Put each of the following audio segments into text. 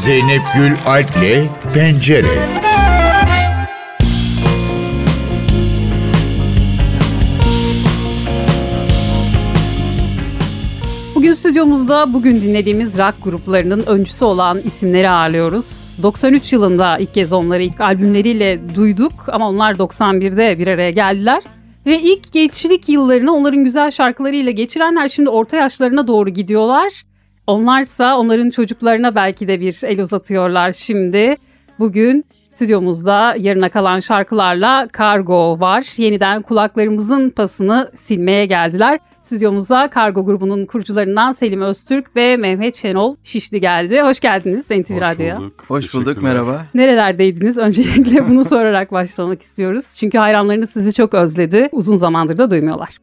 Zeynep Gül Alp'le Pencere. Bugün stüdyomuzda bugün dinlediğimiz rock gruplarının öncüsü olan isimleri ağırlıyoruz. 93 yılında ilk kez onları ilk albümleriyle duyduk ama onlar 91'de bir araya geldiler. Ve ilk gençlik yıllarını onların güzel şarkılarıyla geçirenler şimdi orta yaşlarına doğru gidiyorlar. Onlarsa onların çocuklarına belki de bir el uzatıyorlar şimdi. Bugün stüdyomuzda yarına kalan şarkılarla Kargo var. Yeniden kulaklarımızın pasını silmeye geldiler. Stüdyomuza Kargo grubunun kurucularından Selim Öztürk ve Mehmet Şenol Şişli geldi. Hoş geldiniz NTV Radyo'ya. Hoş bulduk, merhaba. Nerelerdeydiniz? Öncelikle bunu sorarak başlamak istiyoruz. Çünkü hayranlarınız sizi çok özledi. Uzun zamandır da duymuyorlar.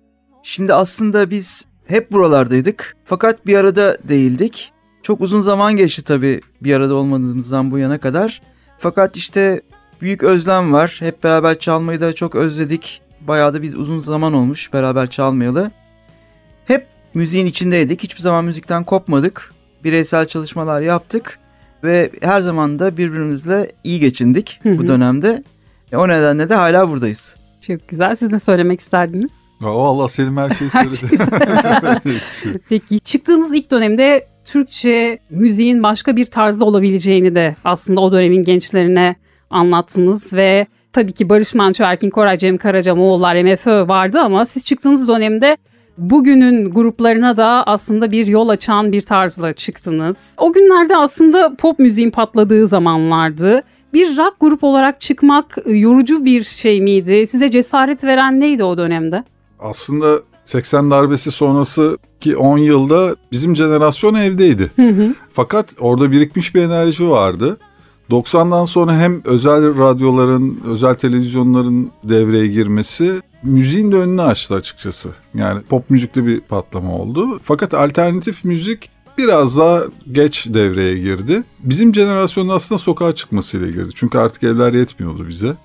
Şimdi aslında biz hep buralardaydık fakat bir arada değildik. Çok uzun zaman geçti tabii bir arada olmadığımızdan bu yana kadar. Fakat işte büyük özlem var. Hep beraber çalmayı da çok özledik. Bayağı da biz uzun zaman olmuş beraber çalmayalı. Hep müziğin içindeydik. Hiçbir zaman müzikten kopmadık. Bireysel çalışmalar yaptık ve her zaman da birbirimizle iyi geçindik bu dönemde. E, O nedenle de hala buradayız. Çok güzel. Siz ne söylemek isterdiniz? Ya Allah Selim her şeyi Her söyledi. şeyi Peki çıktığınız ilk dönemde Türkçe müziğin başka bir tarzda olabileceğini de aslında o dönemin gençlerine anlattınız ve tabii ki Barış Manço, Erkin Koray, Cem Karaca, Moğollar, MFÖ vardı ama siz çıktığınız dönemde bugünün gruplarına da aslında bir yol açan bir tarzla çıktınız. O günlerde aslında pop müziğin patladığı zamanlardı. Bir rock grup olarak çıkmak yorucu bir şey miydi? Size cesaret veren neydi o dönemde? Aslında 80 darbesi sonrası ki 10 yılda bizim jenerasyon evdeydi. Hı hı. Fakat orada birikmiş bir enerji vardı. 90'dan sonra hem özel radyoların, özel televizyonların devreye girmesi müziğin de önünü açtı açıkçası. Yani pop müzikte bir patlama oldu. Fakat alternatif müzik biraz daha geç devreye girdi. Bizim jenerasyonun aslında sokağa çıkmasıyla girdi. Çünkü artık evler yetmiyordu bize.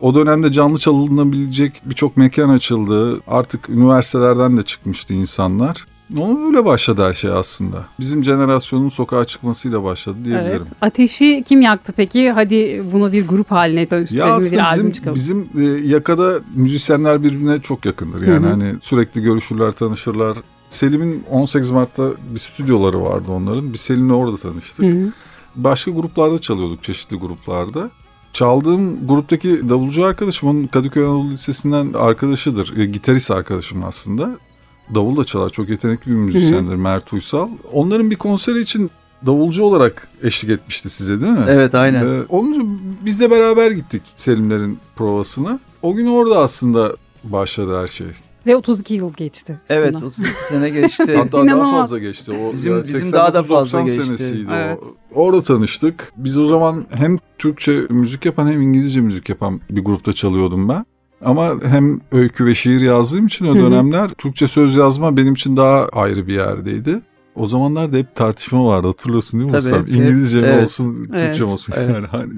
O dönemde canlı çalınabilecek birçok mekan açıldı. Artık üniversitelerden de çıkmıştı insanlar. Onu öyle başladı her şey aslında. Bizim jenerasyonun sokağa çıkmasıyla başladı diyebilirim. Evet. Ateşi kim yaktı peki? Hadi bunu bir grup haline Ya dönüştürelim bir aslında albüm bizim, çıkalım. bizim e, yakada müzisyenler birbirine çok yakındır. Yani Hı hı. hani sürekli görüşürler, tanışırlar. Selim'in 18 Mart'ta bir stüdyoları vardı onların. Biz Selim'le orada tanıştık. Hı hı. Başka gruplarda çalıyorduk, çeşitli gruplarda. Çaldığım gruptaki davulcu arkadaşım onun Kadıköy Anadolu Lisesi'nden arkadaşıdır. E, gitarist arkadaşım aslında. Davul da çalar. Çok yetenekli bir müzisyendir Mert Uysal. Onların bir konseri için davulcu olarak eşlik etmişti size değil mi? Evet aynen. Ee, onun biz de beraber gittik Selimlerin provasına. O gün orada aslında başladı her şey. Ve 32 yıl geçti. üstünden. Evet 32 sene geçti. Hatta daha fazla geçti. O Bizim- yani bizim daha da 89-90 fazla geçti. senesiydi Evet. o. Orada tanıştık. Biz o zaman hem Türkçe müzik yapan hem İngilizce müzik yapan bir grupta çalıyordum ben. Ama hem öykü ve şiir yazdığım için o dönemler Türkçe söz yazma benim için daha ayrı bir yerdeydi. O zamanlar da hep tartışma vardı hatırlıyorsun değil mi Tabii, Mustafa? hep- İngilizce mi evet. olsun, Türkçe Evet. mi olsun? Evet. Yani hani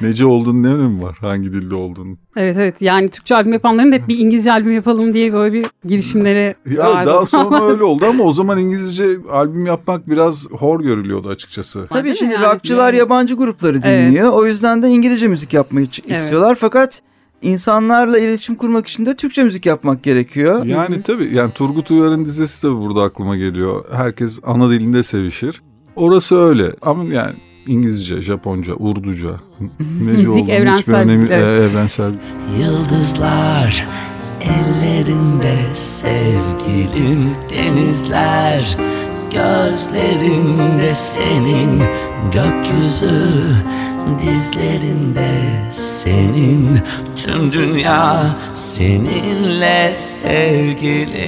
nece olduğunu ne önemi var? Hangi dilde olduğunu? Evet evet yani Türkçe albüm yapanların da hep bir İngilizce albüm yapalım diye böyle bir girişimleri Ya vardı. daha sonra öyle oldu ama o zaman İngilizce albüm yapmak biraz hor görülüyordu açıkçası. Tabii şimdi yani? rockçılar yabancı grupları dinliyor. O yüzden de İngilizce müzik yapmayı Evet. istiyorlar. Fakat insanlarla iletişim kurmak için de Türkçe müzik yapmak gerekiyor. Yani tabii yani Turgut Uyar'ın dizesi de burada aklıma geliyor. Herkes ana dilinde sevişir. Orası öyle ama yani İngilizce, Japonca, Urduca, Müzik evrensel önemi, evet. e, evrensel. Yıldızlar ellerinde sevgilim denizler gözlerinde senin gökyüzü dizlerinde senin tüm dünya seninle sevgilim.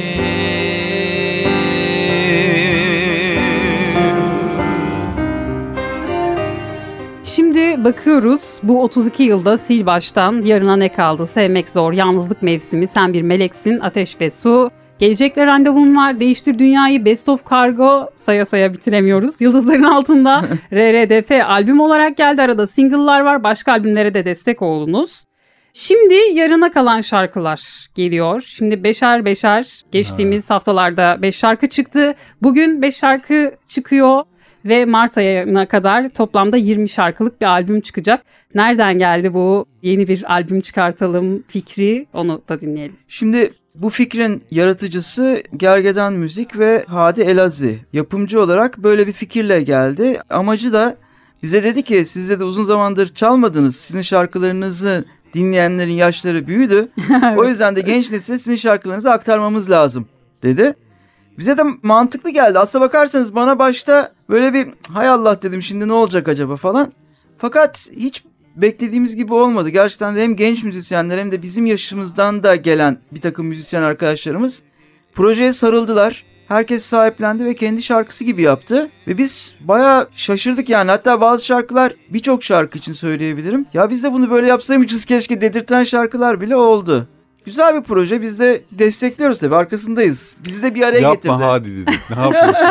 Şimdi bakıyoruz bu 32 yılda sil baştan yarına ne kaldı sevmek zor yalnızlık mevsimi sen bir meleksin ateş ve su Gelecekle randevum var. Değiştir Dünyayı Best of Cargo saya saya bitiremiyoruz. Yıldızların altında RRDP albüm olarak geldi. Arada single'lar var. Başka albümlere de destek oldunuz. Şimdi yarına kalan şarkılar geliyor. Şimdi beşer beşer geçtiğimiz haftalarda beş şarkı çıktı. Bugün beş şarkı çıkıyor. Ve Mart ayına kadar toplamda 20 şarkılık bir albüm çıkacak. Nereden geldi bu yeni bir albüm çıkartalım fikri onu da dinleyelim. Şimdi bu fikrin yaratıcısı Gergedan Müzik ve Hadi Elazi. Yapımcı olarak böyle bir fikirle geldi. Amacı da bize dedi ki siz de uzun zamandır çalmadınız. Sizin şarkılarınızı dinleyenlerin yaşları büyüdü. O yüzden de genç nesile sizin şarkılarınızı aktarmamız lazım dedi. Bize de mantıklı geldi. Aslına bakarsanız bana başta böyle bir hay Allah dedim şimdi ne olacak acaba falan. Fakat hiç beklediğimiz gibi olmadı. Gerçekten de hem genç müzisyenler hem de bizim yaşımızdan da gelen bir takım müzisyen arkadaşlarımız projeye sarıldılar. Herkes sahiplendi ve kendi şarkısı gibi yaptı. Ve biz bayağı şaşırdık yani. Hatta bazı şarkılar birçok şarkı için söyleyebilirim. Ya biz de bunu böyle yapsaymışız keşke dedirten şarkılar bile oldu. Güzel bir proje. Biz de destekliyoruz tabii. Arkasındayız. Bizi de bir araya Yapma getirdi. hadi dedik. Ne yapıyorsun?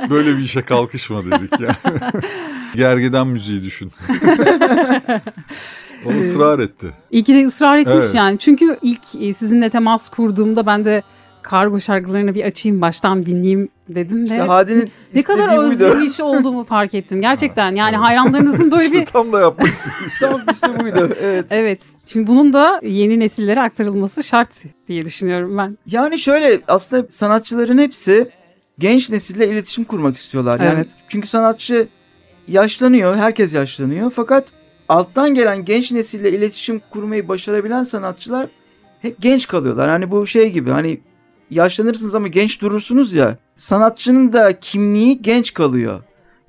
Böyle bir işe kalkışma dedik ya. Gergedan müziği düşün. o ısrar etti. İyi ki de ısrar etmiş Evet. yani. Çünkü ilk e, sizinle temas kurduğumda ben de kargo şarkılarını bir açayım baştan dinleyeyim dedim İşte ve Hadi'nin ne kadar özlemiş olduğumu fark ettim. Gerçekten yani hayranlarınızın böyle İşte bir tam da yapmışsın. Tam işte buydu. Evet. Evet. Şimdi bunun da yeni nesillere aktarılması şart diye düşünüyorum ben. Yani şöyle aslında sanatçıların hepsi genç nesille iletişim kurmak istiyorlar. Yani Evet. çünkü sanatçı yaşlanıyor, herkes yaşlanıyor. Fakat alttan gelen genç nesille iletişim kurmayı başarabilen sanatçılar hep genç kalıyorlar. Hani bu şey gibi hani yaşlanırsınız ama genç durursunuz ya. Sanatçının da kimliği genç kalıyor.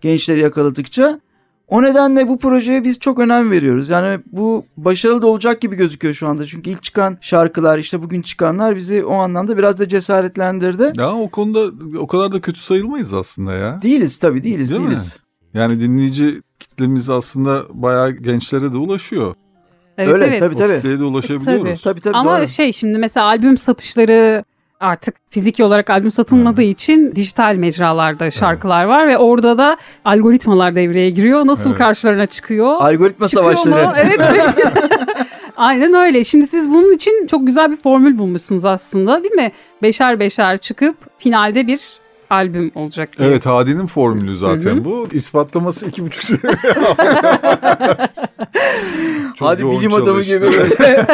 Gençleri yakaladıkça. O nedenle bu projeye biz çok önem veriyoruz. Yani bu başarılı da olacak gibi gözüküyor şu anda. Çünkü ilk çıkan şarkılar işte bugün çıkanlar bizi o anlamda biraz da cesaretlendirdi. Ya o konuda o kadar da kötü sayılmayız aslında ya. Değiliz tabii değiliz Değil mi? değiliz. Yani dinleyici kitlemiz aslında bayağı gençlere de ulaşıyor. Evet Öyle evet. tabii O tabii. kitleye de ulaşabiliyoruz. Tabii tabii Ama doğru. şey şimdi mesela albüm satışları artık fiziki olarak albüm satılmadığı için dijital mecralarda şarkılar var ve orada da algoritmalar devreye giriyor. Nasıl Evet. karşılarına çıkıyor? Algoritma Çıkıyor mu? savaşları. Evet öyle bir şey. Aynen öyle. Şimdi siz bunun için çok güzel bir formül bulmuşsunuz aslında değil mi? Beşer beşer çıkıp finalde bir albüm olacak diye. Evet Hadi'nin formülü zaten Hı hı. bu. İspatlaması iki buçuk sene. Hadi bilim adamı çalıştı. gibi böyle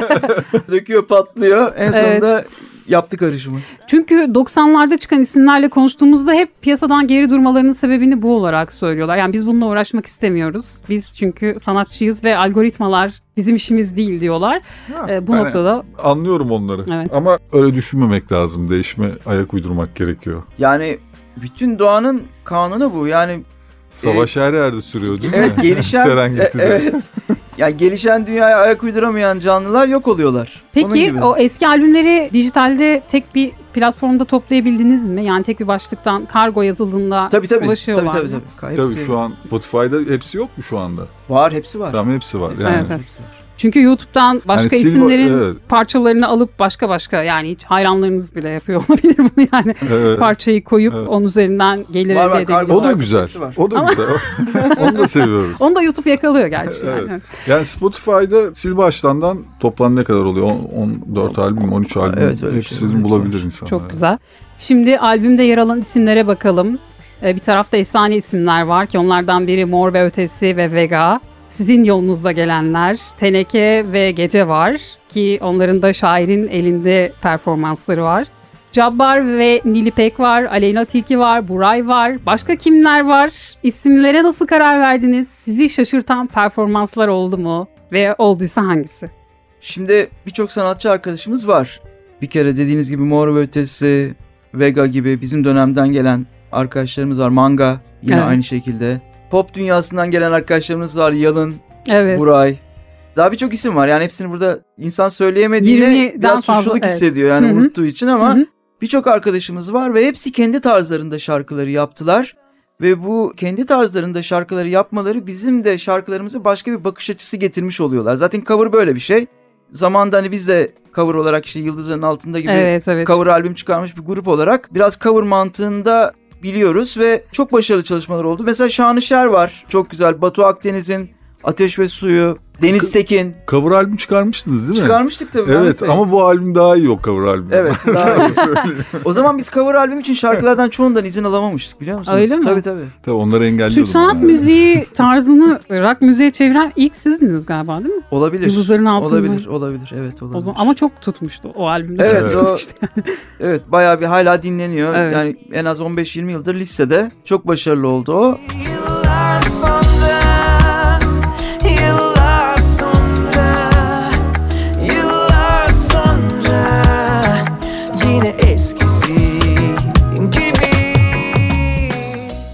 döküyor patlıyor. En Evet. Yaptı karışımı. Çünkü 90'larda çıkan isimlerle konuştuğumuzda hep piyasadan geri durmalarının sebebini bu olarak söylüyorlar. Yani biz bununla uğraşmak istemiyoruz. Biz çünkü sanatçıyız ve algoritmalar bizim işimiz değil diyorlar. Ha, Ee, bu yani noktada Anlıyorum onları. Evet. Ama öyle düşünmemek lazım. Değişime ayak uydurmak gerekiyor. Yani bütün doğanın kanunu bu. Yani Savaş her yerde sürüyor değil mi? evet gelişen Serengeti'de. e- evet. Yani gelişen dünyaya ayak uyduramayan canlılar yok oluyorlar. Peki o eski albümleri dijitalde tek bir platformda toplayabildiniz mi? Yani tek bir başlıktan kargo yazıldığında tabii tabii. ulaşıyorlar tabii tabii mı? tabii. Tabii Hepsi şu an Spotify'da hepsi yok mu şu anda? var, hepsi var. Tamam hepsi var. Yani. Evet, evet. Hepsi var. Çünkü YouTube'dan başka Yani Silva- isimlerin evet. parçalarını alıp başka başka yani hiç hayranlarınız bile yapıyor olabilir bunu yani. Evet. Parçayı koyup Evet. onun üzerinden gelir Var, elde var, kargo O da güzel. Var. O da güzel. Onu da seviyoruz. Onu da YouTube yakalıyor gerçi. Evet. yani. Yani Spotify'da sil baştandan toplam ne kadar oluyor? On- 14 albüm, 13 albüm. Evet, öyle Hepsini şey bulabilir insanlar. Çok güzel. Şimdi albümde yer alan isimlere bakalım. Ee, Bir tarafta efsane isimler var ki onlardan biri Mor ve Ötesi ve Vega. Sizin yolunuzda gelenler Teneke ve Gece var ki onların da şairin elinde performansları var. Cabbar ve Nilipek var, Aleyna Tilki var, Buray var. Başka kimler var? İsimlere nasıl karar verdiniz? Sizi şaşırtan performanslar oldu mu? Ve olduysa hangisi? Şimdi birçok sanatçı arkadaşımız var. Bir kere dediğiniz gibi Mor ve Ötesi, Vega gibi bizim dönemden gelen arkadaşlarımız var. Manga yine Evet. aynı şekilde. Pop dünyasından gelen arkadaşlarımız var. Yalın, Evet. Buray. Daha birçok isim var. Yani hepsini burada insan söyleyemediğine 20'den biraz fazla, suçluluk evet. hissediyor yani Hı hı. unuttuğu için ama birçok arkadaşımız var ve hepsi kendi tarzlarında şarkıları yaptılar. Ve bu kendi tarzlarında şarkıları yapmaları bizim de şarkılarımıza başka bir bakış açısı getirmiş oluyorlar. Zaten cover böyle bir şey. Zamanda hani biz de cover olarak işte Yıldızların Altında gibi Evet, evet. cover albüm çıkarmış bir grup olarak biraz cover mantığında biliyoruz ve çok başarılı çalışmalar oldu. Mesela Şanışer var. Çok güzel. Batu Akdeniz'in Ateş ve Suyu, Deniz Tekin. Cover albüm çıkarmıştınız değil mi? Çıkarmıştık tabii. Evet Bey. ama bu albüm daha iyi o cover albüm. Evet daha iyi. O zaman biz cover albüm için şarkılardan çoğundan izin alamamıştık biliyor musunuz? Öyle mi? Tabii tabii. Tabii onları engelliyordum. Türk sanat yani. müziği tarzını rock müziğe çeviren ilk sizdiniz galiba değil mi? Olabilir. Yıldızların altında. Olabilir, olabilir. Evet olabilir. O zaman, ama çok tutmuştu o albümde. Evet, o-. Evet bayağı bir hala dinleniyor. Evet. Yani en az 15-20 yıldır listede. Çok başarılı oldu o.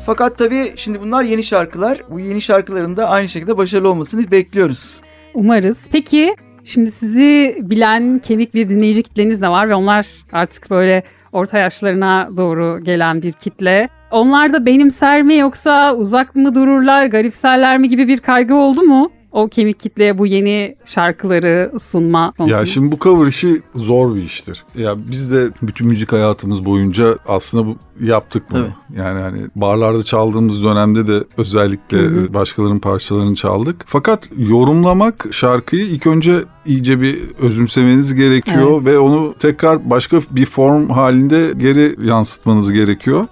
Fakat tabii şimdi bunlar yeni şarkılar. Bu yeni şarkıların da aynı şekilde başarılı olmasını bekliyoruz. Umarız. Peki şimdi sizi bilen kemik bir dinleyici kitleniz de var ve onlar artık böyle orta yaşlarına doğru gelen bir kitle. Onlar da benimser mi yoksa uzak mı dururlar, garipserler mi gibi bir kaygı oldu mu? O kemik kitleye bu yeni şarkıları sunma konusunda. Ya şimdi bu cover işi zor bir iştir. Ya biz de bütün müzik hayatımız boyunca aslında bu yaptık bunu. Yani hani barlarda çaldığımız dönemde de özellikle Hı hı. başkalarının parçalarını çaldık. Fakat yorumlamak şarkıyı ilk önce iyice bir özümsemeniz gerekiyor ve onu tekrar başka bir form halinde geri yansıtmanız gerekiyor.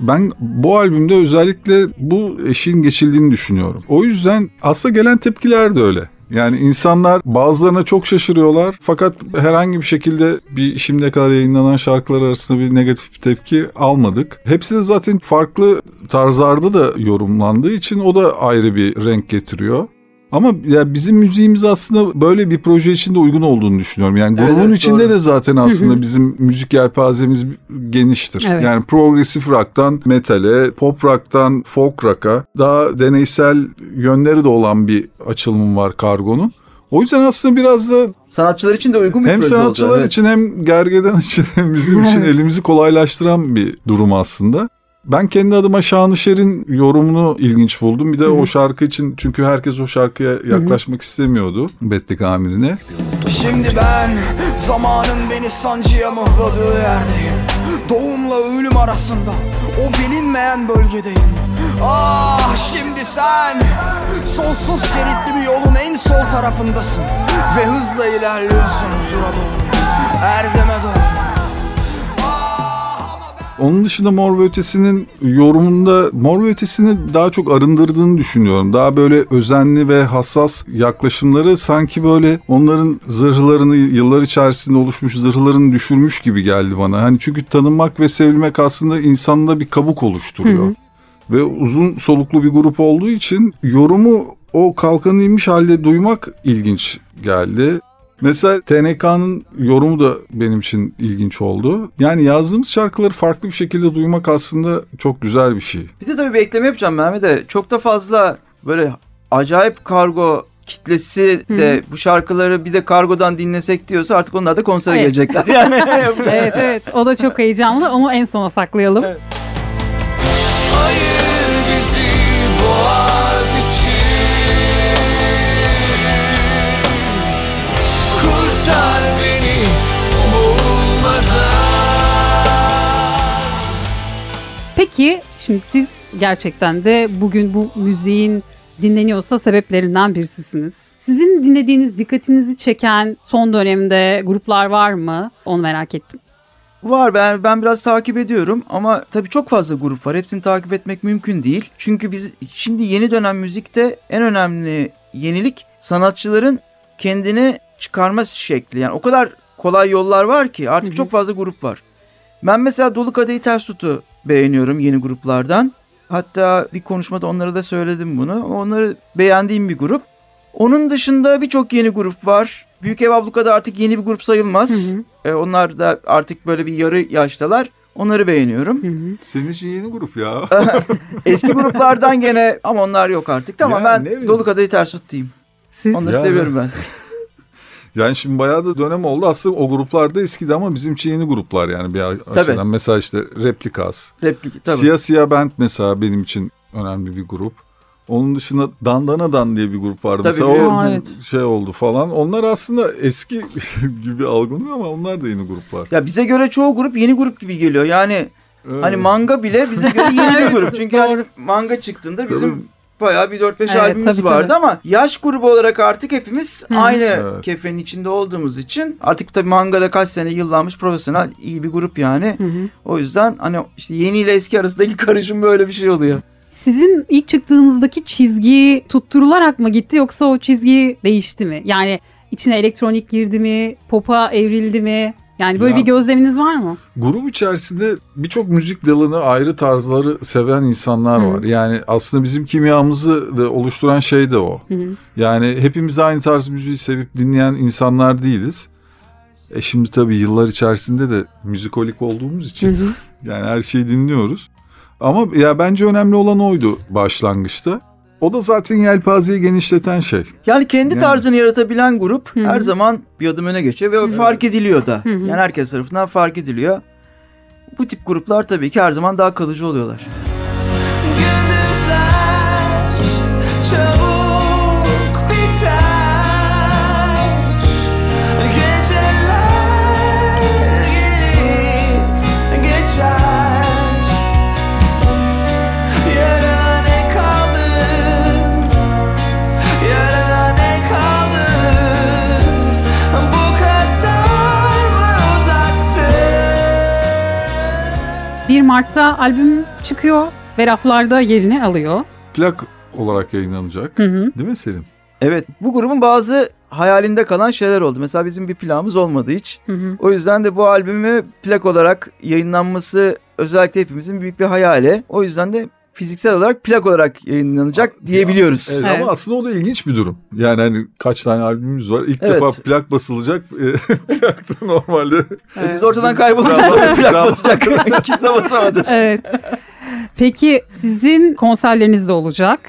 Ben bu albümde özellikle bu eşiğin geçildiğini düşünüyorum. O yüzden aslında gelen tepkiler de öyle. Yani insanlar bazılarına çok şaşırıyorlar fakat herhangi bir şekilde bir şimdiye kadar yayınlanan şarkılar arasında bir negatif bir tepki almadık. Hepsi de zaten farklı tarzlarda da yorumlandığı için o da ayrı bir renk getiriyor. Ama ya bizim müziğimiz aslında böyle bir proje için de uygun olduğunu düşünüyorum. Yani Evet, grubun evet, içinde doğru. de zaten aslında bizim müzik yelpazemiz geniştir. Evet. Yani progresif rock'tan metale, pop rock'tan folk rock'a daha deneysel yönleri de olan bir açılımı var Kargo'nun. O yüzden aslında biraz da Sanatçılar için de uygun bir hem proje sanatçılar evet. için hem gergedan için hem bizim için Evet. elimizi kolaylaştıran bir durum aslında. Ben kendi adıma Şanışer'in yorumunu ilginç buldum. Bir de Hı hı. o şarkı için çünkü herkes o şarkıya yaklaşmak istemiyordu Betlik Amirine. Şimdi ben zamanın beni sancıya mıhladığı yerdeyim Doğumla ölüm arasında o bilinmeyen bölgedeyim Ah şimdi sen sonsuz şeritli bir yolun en sol tarafındasın Ve hızla ilerliyorsun huzura doğru Erdeme doğru Onun dışında Mor ve Ötesi'nin yorumunda Mor ve Ötesi'ni daha çok arındırdığını düşünüyorum. Daha böyle özenli ve hassas yaklaşımları sanki böyle onların zırhlarını yıllar içerisinde oluşmuş zırhlarını düşürmüş gibi geldi bana. Hani çünkü tanınmak ve sevilmek aslında insanda bir kabuk oluşturuyor. Ve uzun soluklu bir grup olduğu için yorumu o kalkanı inmiş halde duymak ilginç geldi. Mesela TNK'nın yorumu da benim için ilginç oldu. Yani yazdığımız şarkıları farklı bir şekilde duymak aslında çok güzel bir şey. Bir de tabii bir ekleme yapacağım Mehmet de. Çok da fazla böyle acayip kargo kitlesi de bu şarkıları bir de kargodan dinlesek diyorsa artık onlar da konsere Evet. gelecekler. Yani Evet evet o da çok heyecanlı onu en sona saklayalım. Evet. Peki şimdi siz gerçekten de bugün bu müziğin dinleniyorsa sebeplerinden birisisiniz. Sizin dinlediğiniz dikkatinizi çeken son dönemde gruplar var mı? Onu merak ettim. Var ben ben biraz takip ediyorum ama tabii çok fazla grup var. Hepsini takip etmek mümkün değil. Çünkü biz şimdi yeni dönem müzikte en önemli yenilik sanatçıların kendini çıkarma şekli. Yani o kadar kolay yollar var ki artık Hı hı. çok fazla grup var. Ben mesela Dolu Kadehi Ters Tut'u beğeniyorum yeni gruplardan. Hatta bir konuşmada onlara da söyledim bunu. Onları beğendiğim bir grup. Onun dışında birçok yeni grup var. Büyük Ev Abluka'da artık yeni bir grup sayılmaz. Hı hı. E, onlar da artık böyle bir yarı yaştalar. Onları beğeniyorum. Hı hı. Senin için yeni grup ya. Eski gruplardan gene ama onlar yok artık. Tamam Ya, ben. Dolu Kadehi Ters Tut diyeyim. Siz Onları Ya, seviyorum ben. Yani şimdi bayağı da dönem oldu. Aslında o gruplar da eskidi ama bizim için yeni gruplar yani bir açıdan. Mesela işte Replikas. Replik tabii. Siyah Siyah Band mesela benim için önemli bir grup. Onun dışında Dandanadan diye bir grup vardı. Tabii, mesela o evet. şey oldu falan. Onlar aslında eski gibi algılanıyor ama onlar da yeni gruplar. Ya bize göre çoğu grup yeni grup gibi geliyor. Yani Evet. hani manga bile bize göre yeni bir grup. Çünkü hani manga çıktığında bizim bayağı bir 4-5 Evet, albümümüz tabii, vardı tabii. ama yaş grubu olarak artık hepimiz aynı Evet. kefenin içinde olduğumuz için artık tabii mangada kaç sene yıllanmış profesyonel iyi bir grup yani. O yüzden hani işte yeni ile eski arasındaki karışım böyle bir şey oluyor. Sizin ilk çıktığınızdaki çizgi tutturularak mı gitti yoksa o çizgi değişti mi? Yani içine elektronik girdi mi, pop'a evrildi mi? Yani böyle Ya- bir gözleminiz var mı? Grup içerisinde birçok müzik dalını ayrı tarzları seven insanlar Hı. var. Yani aslında bizim kimyamızı da oluşturan şey de o. Hı. Yani hepimiz aynı tarz müziği sevip dinleyen insanlar değiliz. E şimdi tabii yıllar içerisinde de müzikolik olduğumuz için hı. yani her şeyi dinliyoruz. Ama ya bence önemli olan oydu başlangıçta. O da zaten yelpazeyi genişleten şey. Yani kendi Yani. tarzını yaratabilen grup Hı hı. her zaman bir adım öne geçiyor ve fark ediliyor da. Hı hı. Yani herkes tarafından fark ediliyor. Bu tip gruplar tabii ki her zaman daha kalıcı oluyorlar. Mart'ta albüm çıkıyor ve raflarda yerini alıyor. Plak olarak yayınlanacak. Hı hı. Değil mi Selim? Evet bu grubun bazı hayalinde kalan şeyler oldu. Mesela bizim bir planımız olmadı hiç. Hı hı. O yüzden de bu albümü plak olarak yayınlanması özellikle hepimizin büyük bir hayali. O yüzden de fiziksel olarak plak olarak yayınlanacak diyebiliyoruz. Evet, Evet. Ama aslında o da ilginç bir durum. Yani hani kaç tane albümümüz var. İlk Evet. defa plak basılacak. E, plak da normalde. Biz ortadan tabii plak basacak. Kimse basamadı. Evet. Peki sizin konserleriniz de olacak.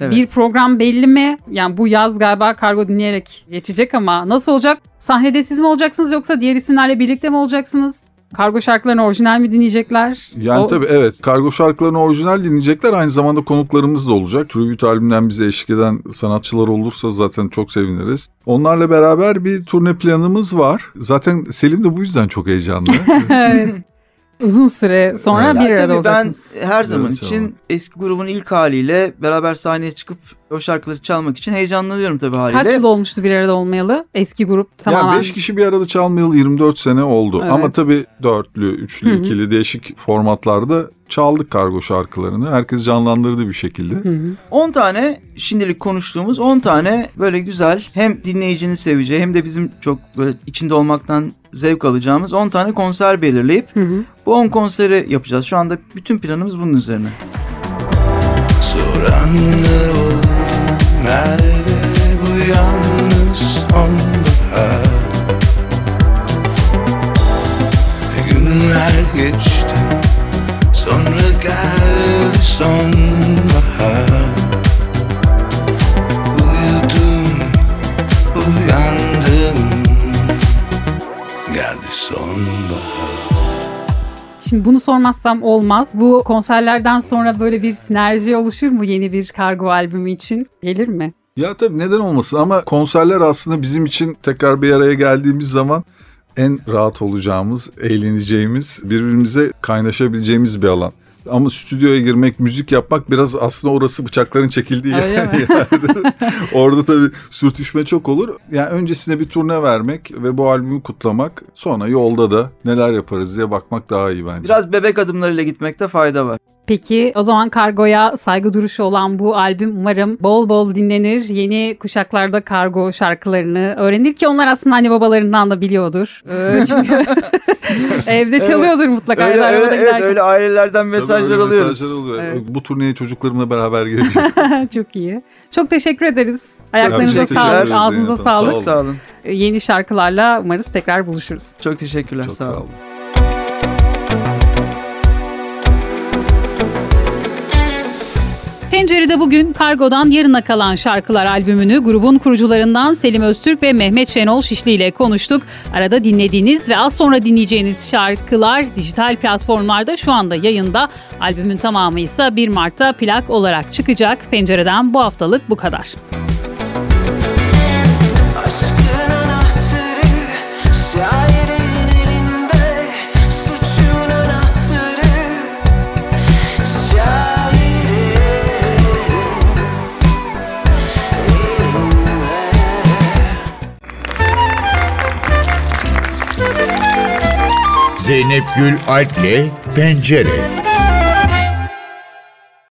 Evet. Bir program belli mi? Yani bu yaz galiba kargo dinleyerek geçecek ama nasıl olacak? Sahnede siz mi olacaksınız yoksa diğer isimlerle birlikte mi olacaksınız? Kargo şarkılarını orijinal mi dinleyecekler? Yani O- tabii evet kargo şarkılarını orijinal dinleyecekler. Aynı zamanda konuklarımız da olacak. Tribute albümünden bize eşlik eden sanatçılar olursa zaten çok seviniriz. Onlarla beraber bir turne planımız var. Zaten Selim de bu yüzden çok heyecanlı. evet. Uzun süre sonra Evet. bir arada tabii ben olacaksınız. her zaman Evet, için eski grubun ilk haliyle beraber sahneye çıkıp o şarkıları çalmak için heyecanlanıyorum tabii haliyle. Kaç yıl olmuştu bir arada olmayalı? Eski grup tamamen. Ya 5 kişi bir arada çalmayalı 24 sene oldu. Evet. Ama tabii dörtlü, üçlü, Hı hı. ikili değişik formatlarda çaldık kargo şarkılarını. Herkes canlandırdı bir şekilde. Hı hı. 10 tane şimdilik konuştuğumuz 10 tane böyle güzel hem dinleyicinin seveceği hem de bizim çok böyle içinde olmaktan zevk alacağımız 10 tane konser belirleyip Hı hı. bu 10 konseri yapacağız. Şu anda bütün planımız bunun üzerine. Soranlar oldu Nerede bu yalnız sonbahar Günler Sonra geldi sonbahar Uyudum Uyandım Geldi sonbahar Şimdi bunu sormazsam olmaz. Bu konserlerden sonra böyle bir sinerji oluşur mu yeni bir kargo albümü için? Gelir mi? Ya tabii neden olmasın ama konserler aslında bizim için tekrar bir araya geldiğimiz zaman en rahat olacağımız, eğleneceğimiz, birbirimize kaynaşabileceğimiz bir alan. Ama stüdyoya girmek, müzik yapmak biraz aslında orası bıçakların çekildiği Öyle yer- yerdir. Orada tabii sürtüşme çok olur. Yani öncesinde bir turne vermek ve bu albümü kutlamak, sonra yolda da neler yaparız diye bakmak daha iyi bence. Biraz bebek adımlarıyla gitmekte fayda var. Peki o zaman kargoya saygı duruşu olan bu albüm umarım bol bol dinlenir. Yeni kuşaklarda kargo şarkılarını öğrenir ki onlar aslında anne babalarından da biliyordur. Ee, çünkü evde çalıyordur mutlaka. Öyle, öyle, evet giderken. öyle ailelerden Tabii mesajlar öyle alıyoruz. mesajlar oluyor. Evet. Bu turneye çocuklarımla beraber geleceğim. Çok iyi. Çok teşekkür ederiz. Ayaklarınıza sağlık, ağzınıza sağlık. Çok sağ olun. Yeni şarkılarla umarız tekrar buluşuruz. Çok teşekkürler. çok sağ sağ olun. Pencere'de bugün Kargo'dan yarına kalan şarkılar albümünü grubun kurucularından Selim Öztürk ve Mehmet Şenol Şişli ile konuştuk. Arada dinlediğiniz ve az sonra dinleyeceğiniz şarkılar dijital platformlarda şu anda yayında. Albümün tamamı ise 1 Mart'ta plak olarak çıkacak. Pencere'den bu haftalık bu kadar. Zeynep Gül Alp'le Pencere.